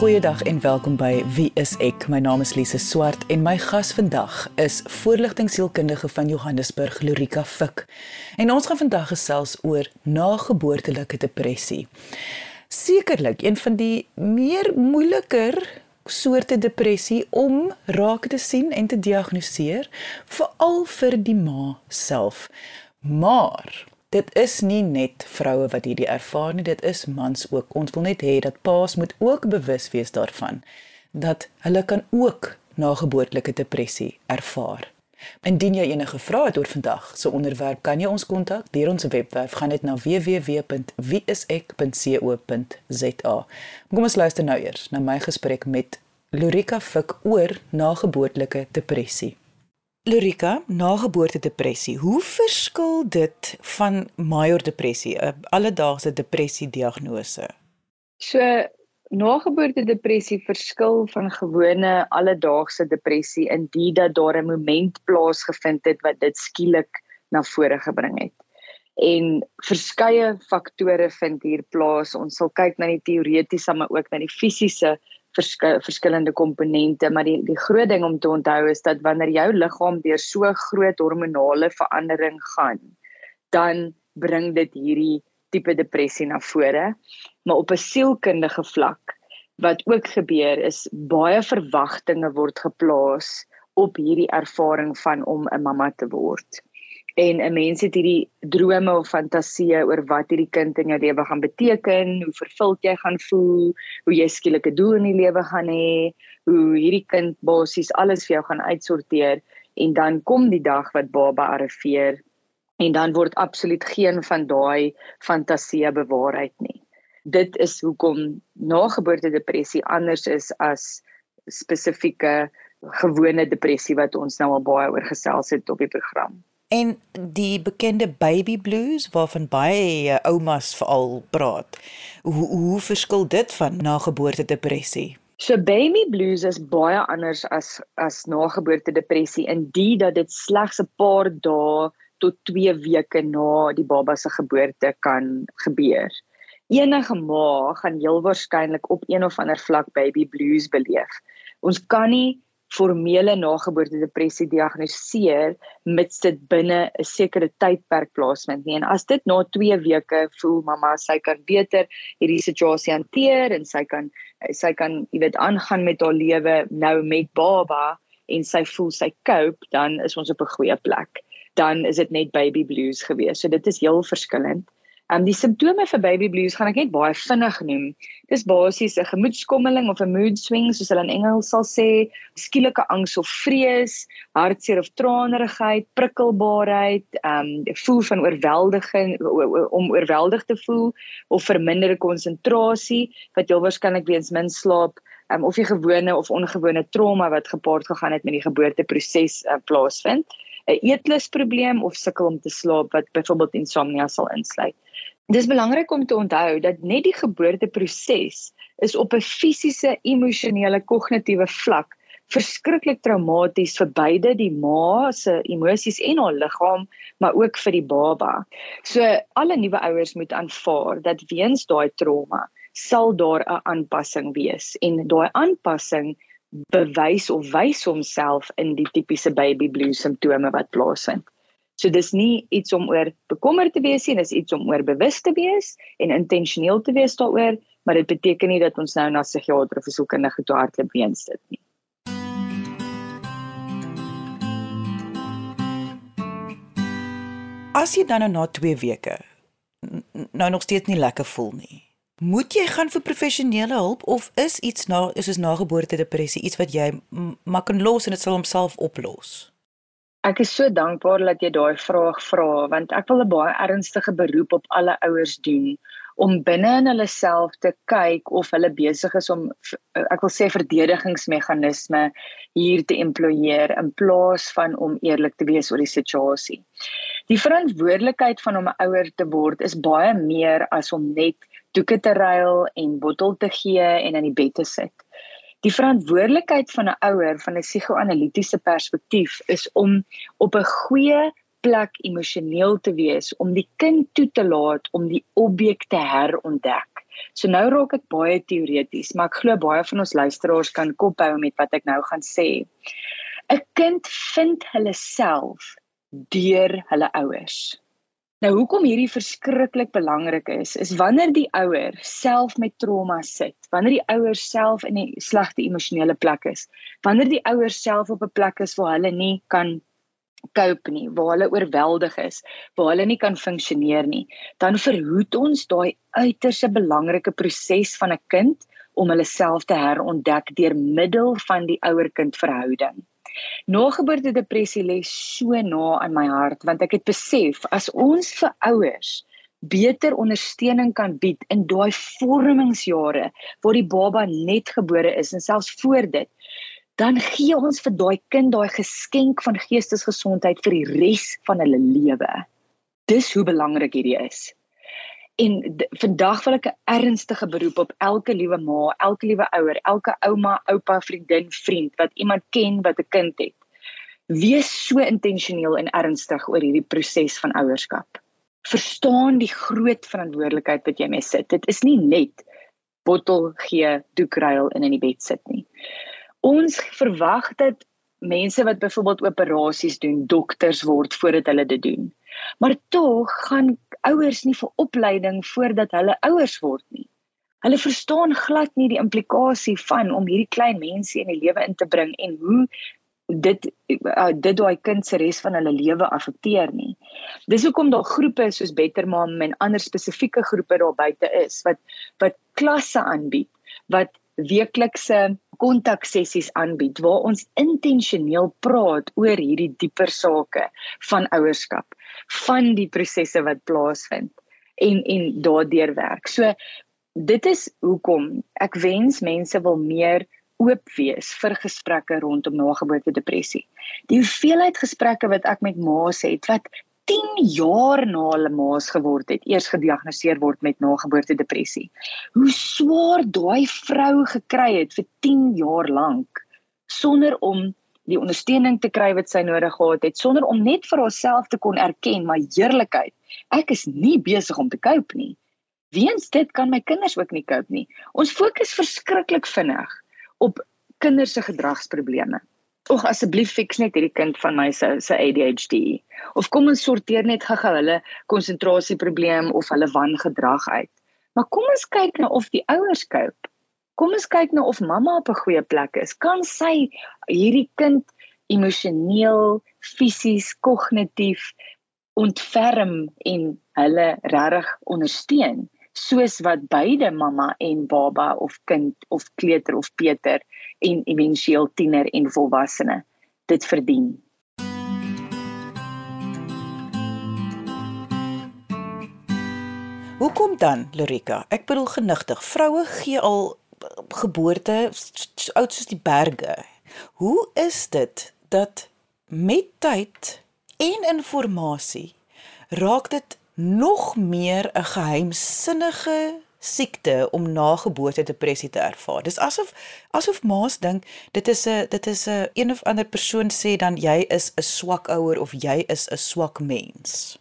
Goeiedag en welkom by Wie is ek? My naam is Lise Swart en my gas vandag is voorligtingsielkundige van Johannesburg, Lorika Fik. En ons gaan vandag gesels oor nageboortelike depressie. Sekerlik een van die meer moeiliker soorte depressie om raak te sien en te diagnoseer, veral vir die ma self. Maar dit is nie net vroue wat hierdie ervaar nie, dit is mans ook. Ons wil net hê dat paas moet ook bewus wees daarvan dat hulle kan ook nageboortelike depressie ervaar. Indien jy enige vrae het oor vandag se so onderwerp, kan jy ons kontak deur ons webwerf gaan net na www.wieisek.co.za. Kom ons luister nou eers na my gesprek met Lorika Fik oor nageboortelike depressie. Lorika, nageboortedepressie, hoe verskil dit van major depressie, 'n alledaagse depressie diagnose? So, nageboortedepressie verskil van gewone alledaagse depressie in die dat daar 'n moment plaasgevind het wat dit skielik na vore gebring het. En verskeie faktore vind hier plaas. Ons sal kyk na die teoretiese maar ook na die fisiese verskillende komponente, maar die die groot ding om te onthou is dat wanneer jou liggaam deur so groot hormonale verandering gaan, dan bring dit hierdie tipe depressie na vore. Maar op 'n sielkundige vlak wat ook gebeur is baie verwagtinge word geplaas op hierdie ervaring van om 'n mamma te word en 'n mens het hierdie drome of fantasieë oor wat hierdie kind in jou lewe gaan beteken, hoe vervuld jy gaan voel, hoe jy skielik 'n doel in die lewe gaan hê, hoe hierdie kind basies alles vir jou gaan uitsorteer en dan kom die dag wat baba arriveer en dan word absoluut geen van daai fantasieë bewaarheid nie. Dit is hoekom nageboorte depressie anders is as spesifieke gewone depressie wat ons nou al baie oor gesels het op die program. En die bekende baby blues waarvan baie oumas veral praat. Hoe hoe verskil dit van nageboorte depressie? So baby blues is baie anders as as nageboorte depressie in die dat dit slegs 'n paar dae tot 2 weke na die baba se geboorte kan gebeur. Enige ma gaan heel waarskynlik op een of ander vlak baby blues beleef. Ons kan nie formele nageboorte depressie diagnoseer mits dit binne 'n sekere tydperk plaasvind nie. En as dit na 2 weke voel mamma sy kan beter hierdie situasie hanteer en sy kan sy kan jy weet aangaan met haar lewe nou met baba en sy voel sy cope, dan is ons op 'n goeie plek. Dan is dit net baby blues gewees. So dit is heel verskillend. Um die simptome vir baby blues gaan ek net baie vinnig noem. Dis basies 'n gemoedskommeling of 'n mood swing soos hulle in Engels sal sê, skielike angs of vrees, hartseer of tranerigheid, prikkelbaarheid, um gevoel van oorweldiging om oorweldig te voel of verminderde konsentrasie wat heel waarskynlik weens min slaap um, of 'n gewone of ongewone trauma wat gepaard gegaan het met die geboorteproses uh, plaasvind. 'n eetlusprobleem of sukkel om te slaap wat byvoorbeeld insomnia sal insluit. Dis belangrik om te onthou dat net die geboorteproses is op 'n fisiese, emosionele, kognitiewe vlak verskriklik traumaties vir beide die ma se emosies en haar liggaam, maar ook vir die baba. So alle nuwe ouers moet aanvaar dat weens daai trauma sal daar 'n aanpassing wees en daai aanpassing bewys of wys homself in die tipiese baby blues simptome wat plaasvind. So dis nie iets om oor bekommerd te wees nie, dis iets om oor bewus te wees en intentioneel te wees daaroor, maar dit beteken nie dat ons nou na psigiater of sielkundige toe hardloop weens dit nie. As jy dan nou na 2 weke nou nog steeds nie lekker voel nie, Moet jy gaan vir professionele hulp of is iets na is soos nageboorte depressie iets wat jy maar kan los en dit sal homself oplos? Ek is so dankbaar dat jy daai vraag vra want ek wil 'n baie ernstige beroep op alle ouers doen om binne in hulle self te kyk of hulle besig is om ek wil sê verdedigingsmeganisme hier te employeer in plaas van om eerlik te wees oor die situasie. Die verantwoordelikheid van om 'n ouer te word is baie meer as om net doeke te ruil en bottel te gee en in die bed te sit. Die verantwoordelikheid van 'n ouer van 'n psigoanalitiese perspektief is om op 'n goeie plek emosioneel te wees om die kind toe te laat om die objek te herontdek. So nou raak ek baie teoreties, maar ek glo baie van ons luisteraars kan kophou met wat ek nou gaan sê. 'n Kind vind hulle self deur hulle ouers. Nou hoekom hierdie verskriklik belangrik is, is wanneer die ouer self met trauma sit, wanneer die ouer self in 'n slegte emosionele plek is, wanneer die ouer self op 'n plek is waar hulle nie kan cope nie, waar hulle oorweldig is, waar hulle nie kan funksioneer nie, dan verhoed ons daai uiterse belangrike proses van 'n kind om hulle self te herontdek deur middel van die ouer-kind verhouding. Nageboorte depressie lê so na aan my hart want ek het besef as ons vir ouers beter ondersteuning kan bied in daai vormingsjare waar die baba net gebore is en selfs voor dit dan gee ons vir daai kind daai geskenk van geestesgesondheid vir die res van hulle lewe. Dis hoe belangrik hierdie is. En vandag wil ek 'n ernstige beroep op elke liewe ma, elke liewe ouer, elke ouma, oupa, vriendin, vriend wat iemand ken wat 'n kind het. Wees so intentioneel en ernstig oor hierdie proses van ouerskap. Verstaan die groot verantwoordelikheid wat jy mee sit. Dit is nie net bottel gee, doekruil en in die bed sit nie ons verwag dat mense wat byvoorbeeld operasies doen, dokters word voordat hulle dit doen. Maar tog gaan ouers nie vir opleiding voordat hulle ouers word nie. Hulle verstaan glad nie die implikasie van om hierdie klein mense in die lewe in te bring en hoe dit uh, dit daai kind se res van hulle lewe affekteer nie. Dis hoekom daar groepe soos Better Mom en ander spesifieke groepe daar buite is wat wat klasse aanbied, wat weeklikse kontaksessies aanbied waar ons intentioneel praat oor hierdie dieper sake van ouerskap, van die prosesse wat plaasvind en en daardeur werk. So dit is hoekom ek wens mense wil meer oop wees vir gesprekke rondom nageboorte depressie. Die hoeveelheid gesprekke wat ek met ma's het wat 10 jaar na hulle maas geword het, eers gediagnoseer word met nageboorte depressie. Hoe swaar daai vrou gekry het vir 10 jaar lank sonder om die ondersteuning te kry wat sy nodig gehad het, sonder om net vir haarself te kon erken, maar eerlikheid, ek is nie besig om te cope nie. Weens dit kan my kinders ook nie cope nie. Ons fokus verskriklik vinnig op kinders se gedragsprobleme. Ag asseblief fix net hierdie kind van my se se ADHD. Of kom ons sorteer net gou-gou hulle konsentrasieprobleem of hulle wangedrag uit. Maar kom ons kyk nou of die ouers cope. Kom ons kyk nou of mamma op 'n goeie plek is. Kan sy hierdie kind emosioneel, fisies, kognitief ontferm en hulle regtig ondersteun? soos wat beide mamma en baba of kind of kleuter of peter en éventueel tiener en volwassene dit verdien. Hoekom dan, Lorika? Ek bedoel genigtig. Vroue gee al geboorte oud soos die berge. Hoe is dit dat met tyd en inligting raak dit nog meer 'n geheimsinnige siekte om nageboorte depressie te ervaar. Dis asof asof ma's dink dit is 'n dit is 'n een of ander persoon sê dan jy is 'n swak ouer of jy is 'n swak mens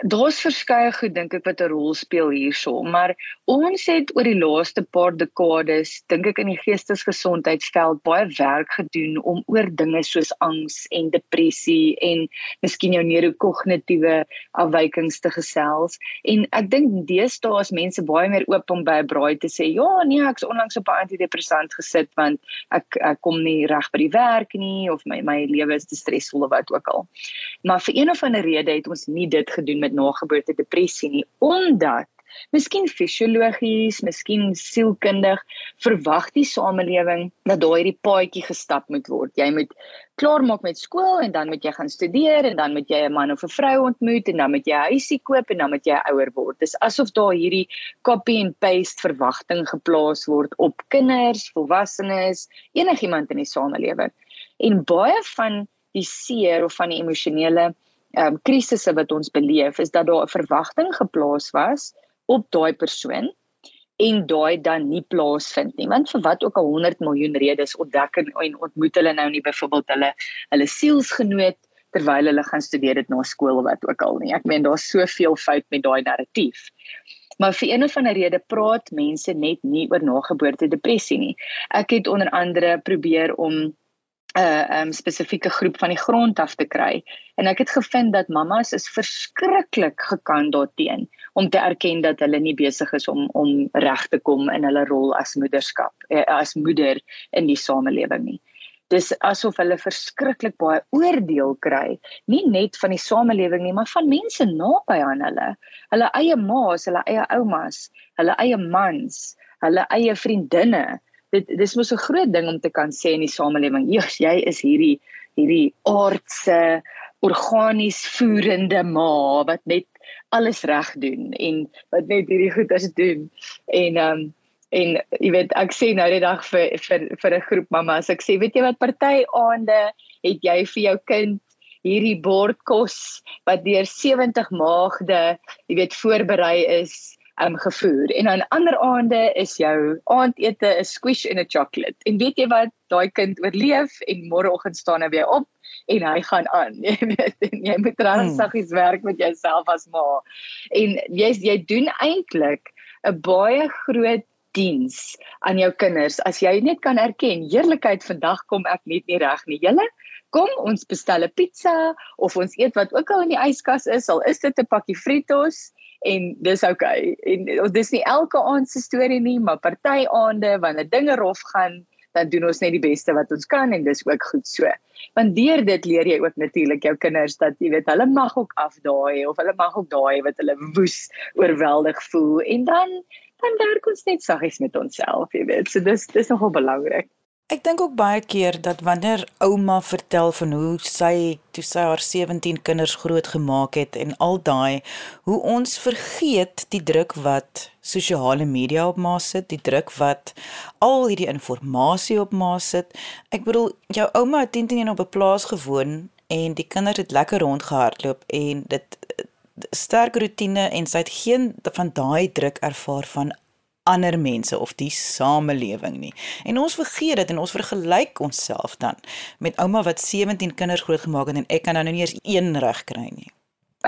daar's verskeie goed dink ek wat 'n rol speel hierso, maar ons het oor die laaste paar dekades dink ek in die geestesgesondheidsveld baie werk gedoen om oor dinge soos angs en depressie en miskien jou neurokognitiewe afwykings te gesels. En ek dink deesdae is mense baie meer oop om by 'n braai te sê, "Ja, nee, ek's onlangs op 'n antidepressant gesit want ek ek kom nie reg by die werk nie of my my lewe is te stresvol of wat ook al." Maar vir een of ander rede het ons nie dit gedoen met nageboorte depressie nie omdat miskien fisiologies, miskien sielkundig verwag die samelewing dat daai paadjie gestap moet word. Jy moet klaarmaak met skool en dan moet jy gaan studeer en dan moet jy 'n man of 'n vrou ontmoet en dan moet jy 'n huisie koop en dan moet jy ouer word. Dis asof daar hierdie copy and paste verwagting geplaas word op kinders, volwassenes, enigiemand in die samelewing. En baie van die seer of van die emosionele ehm um, krisisse wat ons beleef is dat daar 'n verwagting geplaas was op daai persoon en daai dan nie plaasvind nie. Want vir wat ook al 100 miljoen redes ontdek en ontmoet hulle nou nie byvoorbeeld hulle hulle sielsgenoot terwyl hulle gaan studeer dit na skool wat ook al nie. Ek meen daar's soveel fout met daai narratief. Maar vir een of ander rede praat mense net nie oor nageboorte depressie nie. Ek het onder andere probeer om 'n uh, um, spesifieke groep van die grond af te kry. En ek het gevind dat mammas is verskriklik gekant daarteen om te erken dat hulle nie besig is om om reg te kom in hulle rol as moederskap, eh, as moeder in die samelewing nie dis asof hulle verskriklik baie oordeel kry nie net van die samelewing nie maar van mense naby aan hulle hulle eie ma's hulle eie oumas hulle eie mans hulle eie vriendinne dit dis mos 'n groot ding om te kan sê in die samelewing jy is hierdie hierdie aardse organies voerende ma wat net alles reg doen en wat net hierdie goed as doen. En ehm um, en jy weet ek sê nou die dag vir vir vir 'n groep mamas ek sê weet jy wat party aande het jy vir jou kind hierdie bordkos wat deur 70 maagde jy weet voorberei is um gevoer. En aan ander aande is jou aandete 'n squish en 'n chocolate. En weet jy wat? Daai kind oorleef en môreoggend staan hy weer op en hy gaan aan. Jy weet en jy moet regtig saggies werk met jouself as ma. En jy jy doen eintlik 'n baie groot diens aan jou kinders. As jy net kan erken heerlikheid vandag kom ek net nie reg nie. Julle kom ons bestel 'n pizza of ons eet wat ook al in die yskas is. Al is dit 'n pakkie fritos en dis okay. en dis nie elke aand se storie nie maar party aande wanneer dinge rof gaan dan doen ons net die beste wat ons kan en dis ook goed so. Want deur dit leer jy ook natuurlik jou kinders dat jy weet hulle mag ook afdaai of hulle mag ook daai wat hulle woes oorweldig voel en dan dan werk ons net saggies met onsself, jy weet. So dis dis nogal belangrik. Ek dink ook baie keer dat wanneer ouma vertel van hoe sy toe sy haar 17 kinders grootgemaak het en al daai hoe ons vergeet die druk wat sosiale media op ma sit, die druk wat al hierdie inligting op ma sit. Ek bedoel jou ouma het 10 teen op 'n plaas gewoon en die kinders het lekker rondgehardloop en dit sterk rotine en sy het geen van daai druk ervaar van ander mense of die samelewing nie. En ons vergeet dit en ons vergelyk onsself dan met ouma wat 17 kinders grootgemaak het en ek kan nou nie eens een reg kry nie.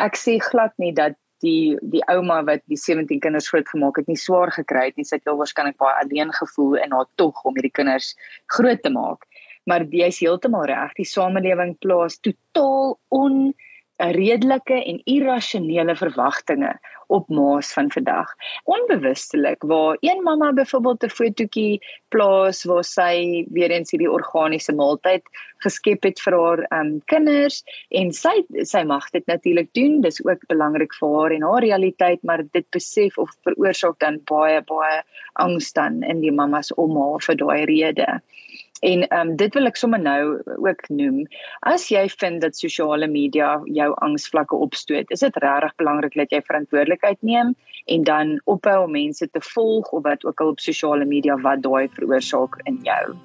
Ek sê glad nie dat die die ouma wat die 17 kinders grootgemaak het nie swaar gekry het nie. Sy het wel waarskynlik baie alleen gevoel in haar tog om hierdie kinders groot te maak. Maar jy is heeltemal reg, die samelewing plaas totaal on redelike en irrasionele verwagtinge op ma's van vandag. Onbewustelik waar een mamma byvoorbeeld 'n fotootjie plaas waar sy weer eens hierdie organiese maaltyd geskep het vir haar um, kinders en sy sy mag dit natuurlik doen. Dis ook belangrik vir haar en haar realiteit, maar dit besef of veroorsaak dan baie baie angs dan in die mammas om haar vir daai rede. En ehm um, dit wil ek sommer nou ook noem. As jy vind dat sosiale media jou angsvlakke opstoot, is dit regtig belangrik dat jy verantwoordelikheid neem en dan ophou om mense te volg of wat ook al op sosiale media wat daai veroorsaak in jou.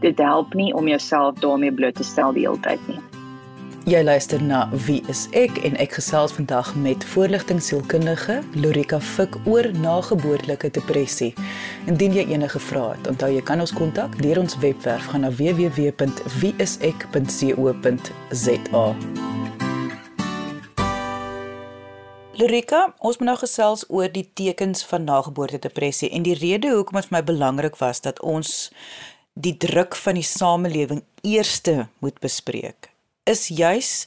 Dit help nie om jouself daarmee bloot te stel die hele tyd nie. Jy luister na Wie is ek en ek gesels vandag met voorligtingsielkundige Lorika Fik oor nageboortelike depressie. Indien jy enige vrae het, onthou jy kan ons kontak deur ons webwerf gaan na www.wieisek.co.za. Lorika, ons moet nou gesels oor die tekens van nageboortedepressie en die rede hoekom dit vir my belangrik was dat ons die druk van die samelewing eerste moet bespreek is juis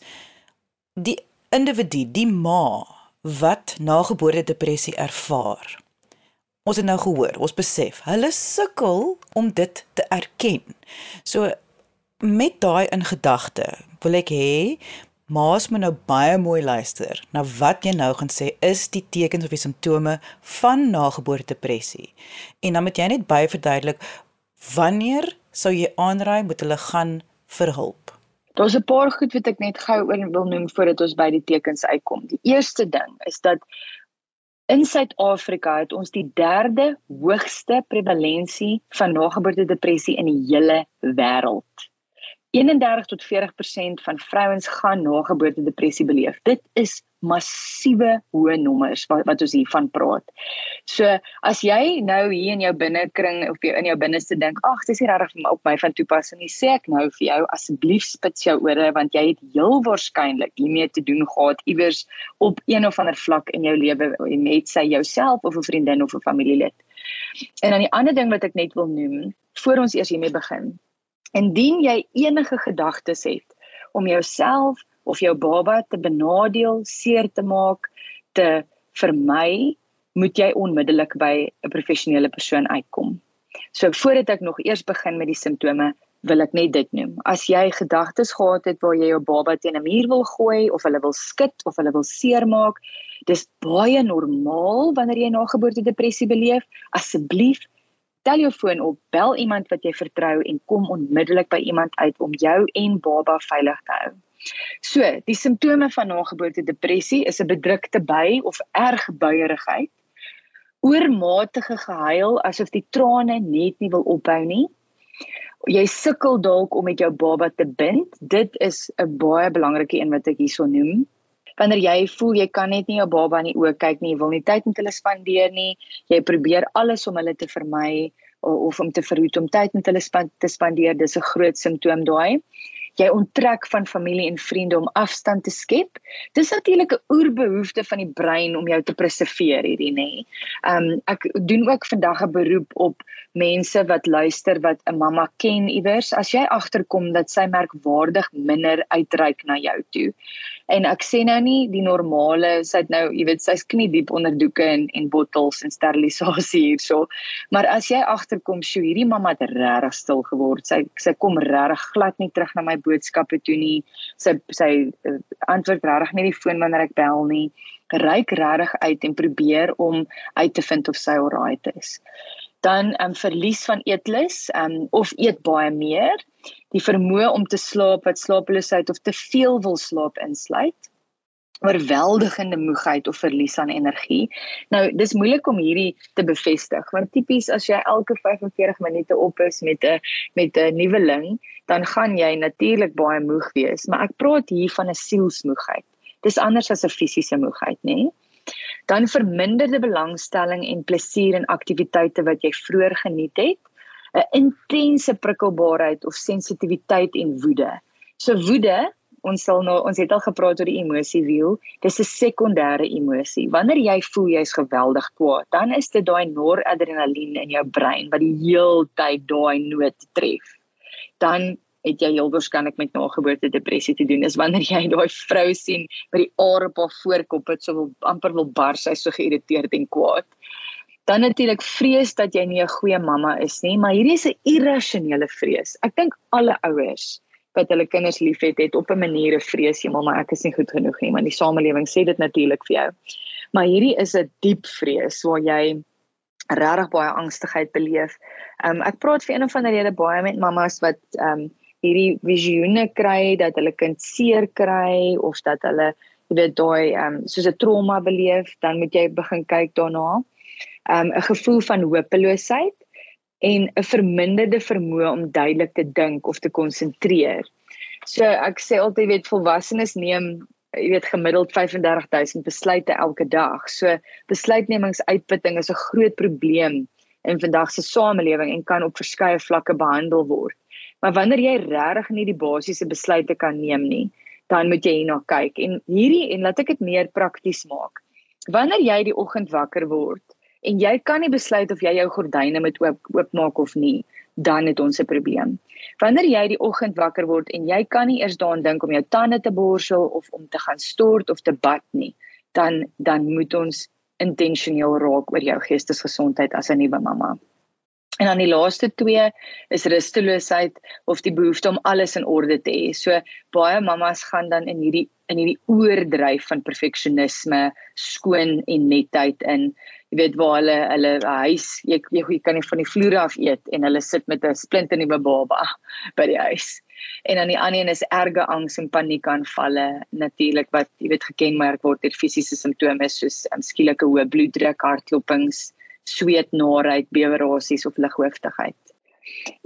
die individu, die ma wat nageboorte depressie ervaar. Ons het nou gehoor, ons besef, hulle sukkel om dit te erken. So met daai in gedagte, wil ek hê ma's moet nou baie mooi luister na wat jy nou gaan sê is die tekens of die simptome van nageboorte depressie. En dan moet jy net baie verduidelik wanneer sou jy aanraai moet hulle gaan vir hulp. Daar's 'n paar goed wat ek net gou oor wil noem voordat ons by die tekens uitkom. Die eerste ding is dat in Suid-Afrika het ons die derde hoogste prevalensie van nageboorte depressie in die hele wêreld. 31 tot 40% van vrouens gaan na geboorte depressie beleef. Dit is massiewe hoë nommers wat wat ons hiervan praat. So as jy nou hier in jou binnekring of jy in jou binneste dink, ag, dis nie regtig op my van toepassing nie, sê ek nou vir jou asseblief spits jou ore want jy het heel waarskynlik hiermee te doen gehad iewers op een of ander vlak in jou lewe met sy jouself of 'n vriendin of 'n familielid. En dan die ander ding wat ek net wil noem voor ons eers hiermee begin. Indien jy enige gedagtes het om jouself of jou baba te benadeel, seer te maak, te vermy, moet jy onmiddellik by 'n professionele persoon uitkom. So voordat ek nog eers begin met die simptome, wil ek net dit noem. As jy gedagtes gehad het waar jy jou baba teen 'n muur wil gooi of hulle wil skud of hulle wil seermaak, dis baie normaal wanneer jy na geboorte depressie beleef. Asseblief tel jou foon op, bel iemand wat jy vertrou en kom onmiddellik by iemand uit om jou en baba veilig te hou. So, die simptome van nageboorte depressie is 'n bedrukte by of erg buierigheid, oormatige gehuil asof die trane net nie wil ophou nie. Jy sukkel dalk om met jou baba te bind. Dit is 'n baie belangrike een wat ek hierso noem. Wanneer jy voel jy kan net nie jou baba in die oë kyk nie, jy wil nie tyd met hulle spandeer nie, jy probeer alles om hulle te vermy of om te verhoed om tyd met hulle te spandeer, dis 'n groot simptoom daai jy onttrek van familie en vriende om afstand te skep. Dis natuurlik 'n oerbehoefte van die brein om jou te preserveer hierdie nê. Ehm um, ek doen ook vandag 'n beroep op mense wat luister wat 'n mamma ken iewers. As jy agterkom dat sy merkwaardig minder uitreik na jou toe. En ek sê nou nie die normale, sy het nou, jy weet, sy's knie diep onder doeke en en bottels en sterilisasie hierso. Maar as jy agterkom, sjoe, hierdie mamma het regtig stil geword. Sy sy kom regtig glad nie terug na my boodskappe toe nie. Sy sy uh, antwoord regtig nie die foon wanneer ek bel nie. Ryk regtig uit en probeer om uit te vind of sy alright is. Dan 'n um, verlies van eetlus um, of eet baie meer. Die vermoë om te slaap wat slapeloosheid of te veel wil slaap insluit oorweldigende moegheid of verlies aan energie. Nou, dis moeilik om hierdie te bevestig want tipies as jy elke 45 minute op is met 'n met 'n nuweling, dan gaan jy natuurlik baie moeg wees, maar ek praat hier van 'n sielsmoegheid. Dis anders as 'n fisiese moegheid, nê? Nee? Dan verminderde belangstelling en plesier in aktiwiteite wat jy vroeër geniet het, 'n intense prikkelbaarheid of sensitiwiteit en woede. So woede ons sal nou ons het al gepraat oor die emosie wiel. Dis 'n sekondêre emosie. Wanneer jy voel jy's geweldig kwaad, dan is dit daai noradrenalien in jou brein wat die heeltyd daai noot tref. Dan het jy heel waarskynlik met nageboorte depressie te doen. Is wanneer jy daai vrou sien by die are op haar voorkop het so wil amper wil bars, sy's so geïrriteerd en kwaad. Dan natuurlik vrees dat jy nie 'n goeie mamma is nie, maar hierdie is 'n irrasionele vrees. Ek dink alle ouers wat hulle kinders liefhet het op 'n manier 'n vrees jy maar ek is nie goed genoeg nie want die samelewing sê dit natuurlik vir jou. Maar hierdie is 'n diep vrees waar jy regtig baie angstigheid beleef. Um ek praat vir een of ander rede baie met mammas wat um hierdie visioene kry dat hulle kind seer kry of dat hulle weet daai um soos 'n trauma beleef, dan moet jy begin kyk daarna. Um 'n gevoel van hopeloosheid en 'n verminderde vermoë om duidelik te dink of te konsentreer. So ek sê altyd weet volwassenes neem jy weet gemiddeld 35000 besluite elke dag. So besluitnemingsuitputting is 'n groot probleem in vandag se samelewing en kan op verskeie vlakke behandel word. Maar wanneer jy regtig nie die basiese besluite kan neem nie, dan moet jy hierna kyk. En hierdie en laat ek dit meer prakties maak. Wanneer jy die oggend wakker word en jy kan nie besluit of jy jou gordyne moet oop oopmaak of nie, dan het ons 'n probleem. Wanneer jy die oggend wakker word en jy kan nie eers daaraan dink om jou tande te borsel of om te gaan stort of te bad nie, dan dan moet ons intentioneel raak oor jou geestesgesondheid as 'n nuwe mamma. En dan die laaste twee is rusteloosheid of die behoefte om alles in orde te hê. So baie mammas gaan dan in hierdie in hierdie oordryf van perfeksionisme, skoon en netheid in jy weet waar hulle hulle huis jy, jy jy kan nie van die vloer af eet en hulle sit met 'n splinte nuwe baba by die huis. En dan die ander een is erge angs en paniekaanvalle natuurlik wat jy weet gekenmerk word deur fisiese simptome soos um, skielike hoë bloeddruk, hartklopings, sweet, naarheid, bewerasies of lighooftigheid.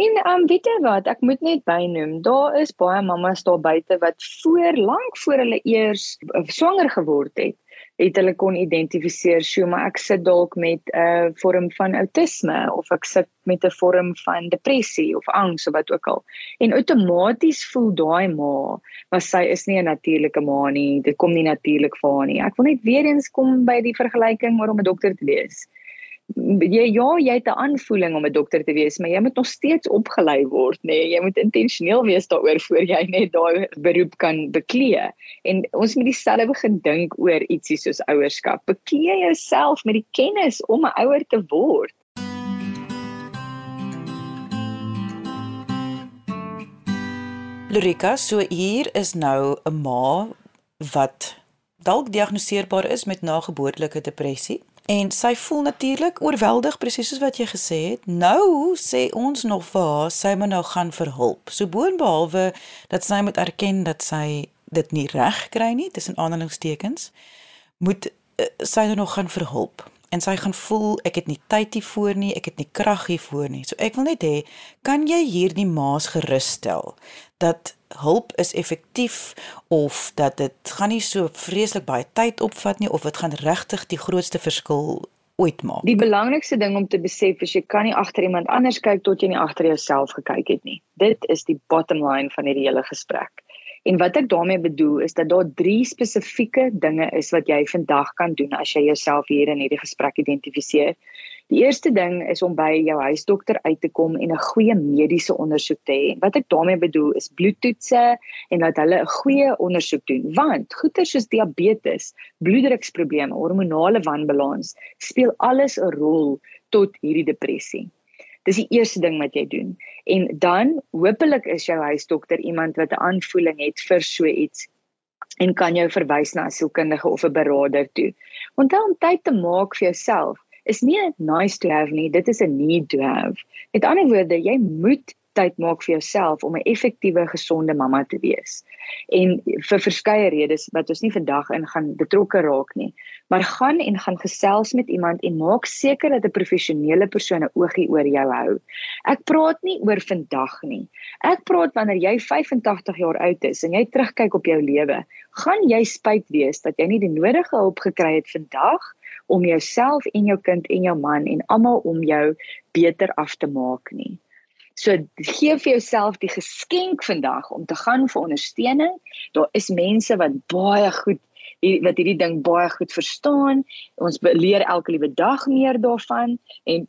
En um weet jy wat, ek moet net bynoem, daar is baie mammas daar buite wat voor lank voor hulle eers eh, swanger geword het, het hulle kon identifiseer, "Sjoe, maar ek sit dalk met 'n uh, vorm van outisme of ek sit met 'n vorm van depressie of angs of wat ook al." En outomaties voel daai ma, maar sy is nie 'n natuurlike ma nie. Dit kom nie natuurlik vir haar nie. Ek wil net weer eens kom by die vergelyking oor om 'n dokter te wees jy ja, jy het 'n aanvoeling om 'n dokter te wees, maar jy moet nog steeds opgelei word, nê. Nee. Jy moet intentioneel wees daaroor voor jy net daai beroep kan beklee. En ons moet dieselfde begin dink oor ietsie soos ouerskap. Beklee jouself met die kennis om 'n ouer te word. Lurika, so hier is nou 'n ma wat dalk diagnoseerbaar is met nageboortelike depressie. En sy voel natuurlik oorweldig presies soos wat jy gesê het. Nou sê ons nog vir haar sy moet nou gaan vir hulp. So boonbehalwe dat sy moet erken dat sy dit nie reg kry nie tussen aanhalingstekens, moet uh, sy nou nog gaan vir hulp. En sy gaan voel ek het nie tyd hiervoor nie, ek het nie krag hiervoor nie. So ek wil net hê, kan jy hierdie maas gerus stel dat hulp is effektief of dat dit gaan nie so vreeslik baie tyd opvat nie of dit gaan regtig die grootste verskil ooit maak. Die belangrikste ding om te besef is jy kan nie agter iemand anders kyk tot jy nie agter jouself gekyk het nie. Dit is die bottom line van hierdie hele gesprek. En wat ek daarmee bedoel is dat daar drie spesifieke dinge is wat jy vandag kan doen as jy jouself hier in hierdie gesprek identifiseer. Die eerste ding is om by jou huisdokter uit te kom en 'n goeie mediese ondersoek te hê. Wat ek daarmee bedoel is bloedtoetse en dat hulle 'n goeie ondersoek doen, want goeie soos diabetes, bloeddruksprobleme, hormonale wanbalans speel alles 'n rol tot hierdie depressie. Dis die eerste ding wat jy doen. En dan hopelik is jou huisdokter iemand wat 'n aanvoeling het vir so iets en kan jou verwys na 'n sielkundige of 'n beraader toe. Onthou om tyd te maak vir jouself is nie 'n nice to have nie, dit is 'n need to have. Met ander woorde, jy moet tyd maak vir jouself om 'n effektiewe, gesonde mamma te wees. En vir verskeie redes wat ons nie vandag in gaan betrokke raak nie, maar gaan en gaan gesels met iemand en maak seker dat 'n professionele persoon 'n oogie oor jou hou. Ek praat nie oor vandag nie. Ek praat wanneer jy 85 jaar oud is en jy terugkyk op jou lewe, gaan jy spyt wees dat jy nie die nodige hulp gekry het vandag om jouself en jou kind en jou man en almal om jou beter af te maak nie. So gee vir jouself die geskenk vandag om te gaan vir ondersteuning. Daar is mense wat baie goed wat hierdie ding baie goed verstaan. Ons leer elke liewe dag meer daarvan en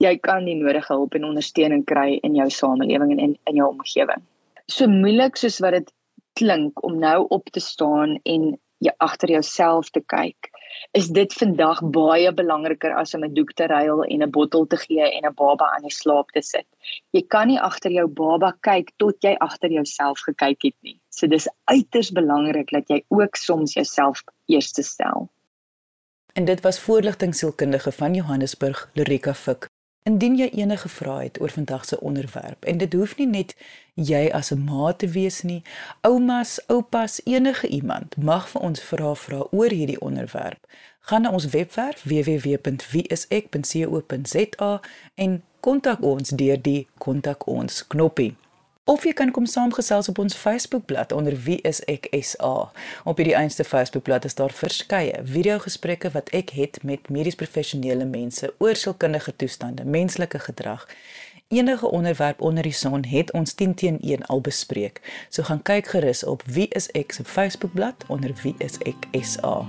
jy kan die nodige hulp en ondersteuning kry in jou samelewing en in, in jou omgewing. So moeilik soos wat dit klink om nou op te staan en jy agter jouself te kyk is dit vandag baie belangriker as om 'n doek te ruil en 'n bottel te gee en 'n baba aan die slaap te sit. Jy kan nie agter jou baba kyk tot jy agter jouself gekyk het nie. So dis uiters belangrik dat jy ook soms jouself eerste stel. En dit was voorligting sielkundige van Johannesburg, Lorika Fik. Indien jy enige vrae het oor vandag se onderwerp en dit hoef nie net jy as 'n ma te wees nie, oumas, oupas, enige iemand mag vir ons vra vra oor hierdie onderwerp. Gaan na ons webwerf www.wieisek.co.za en kontak ons deur die kontak ons knoppie. Of jy kan kom saamgesels op ons Facebookblad onder Wie is ek SA. Op hierdie eenste Facebookblad is daar verskeie video-gesprekke wat ek het met medies professionele mense oor sielkundige toestande, menslike gedrag. Enige onderwerp onder die son het ons 10 teen 1 al bespreek. So gaan kyk gerus op Wie is ek se Facebookblad onder Wie is ek SA.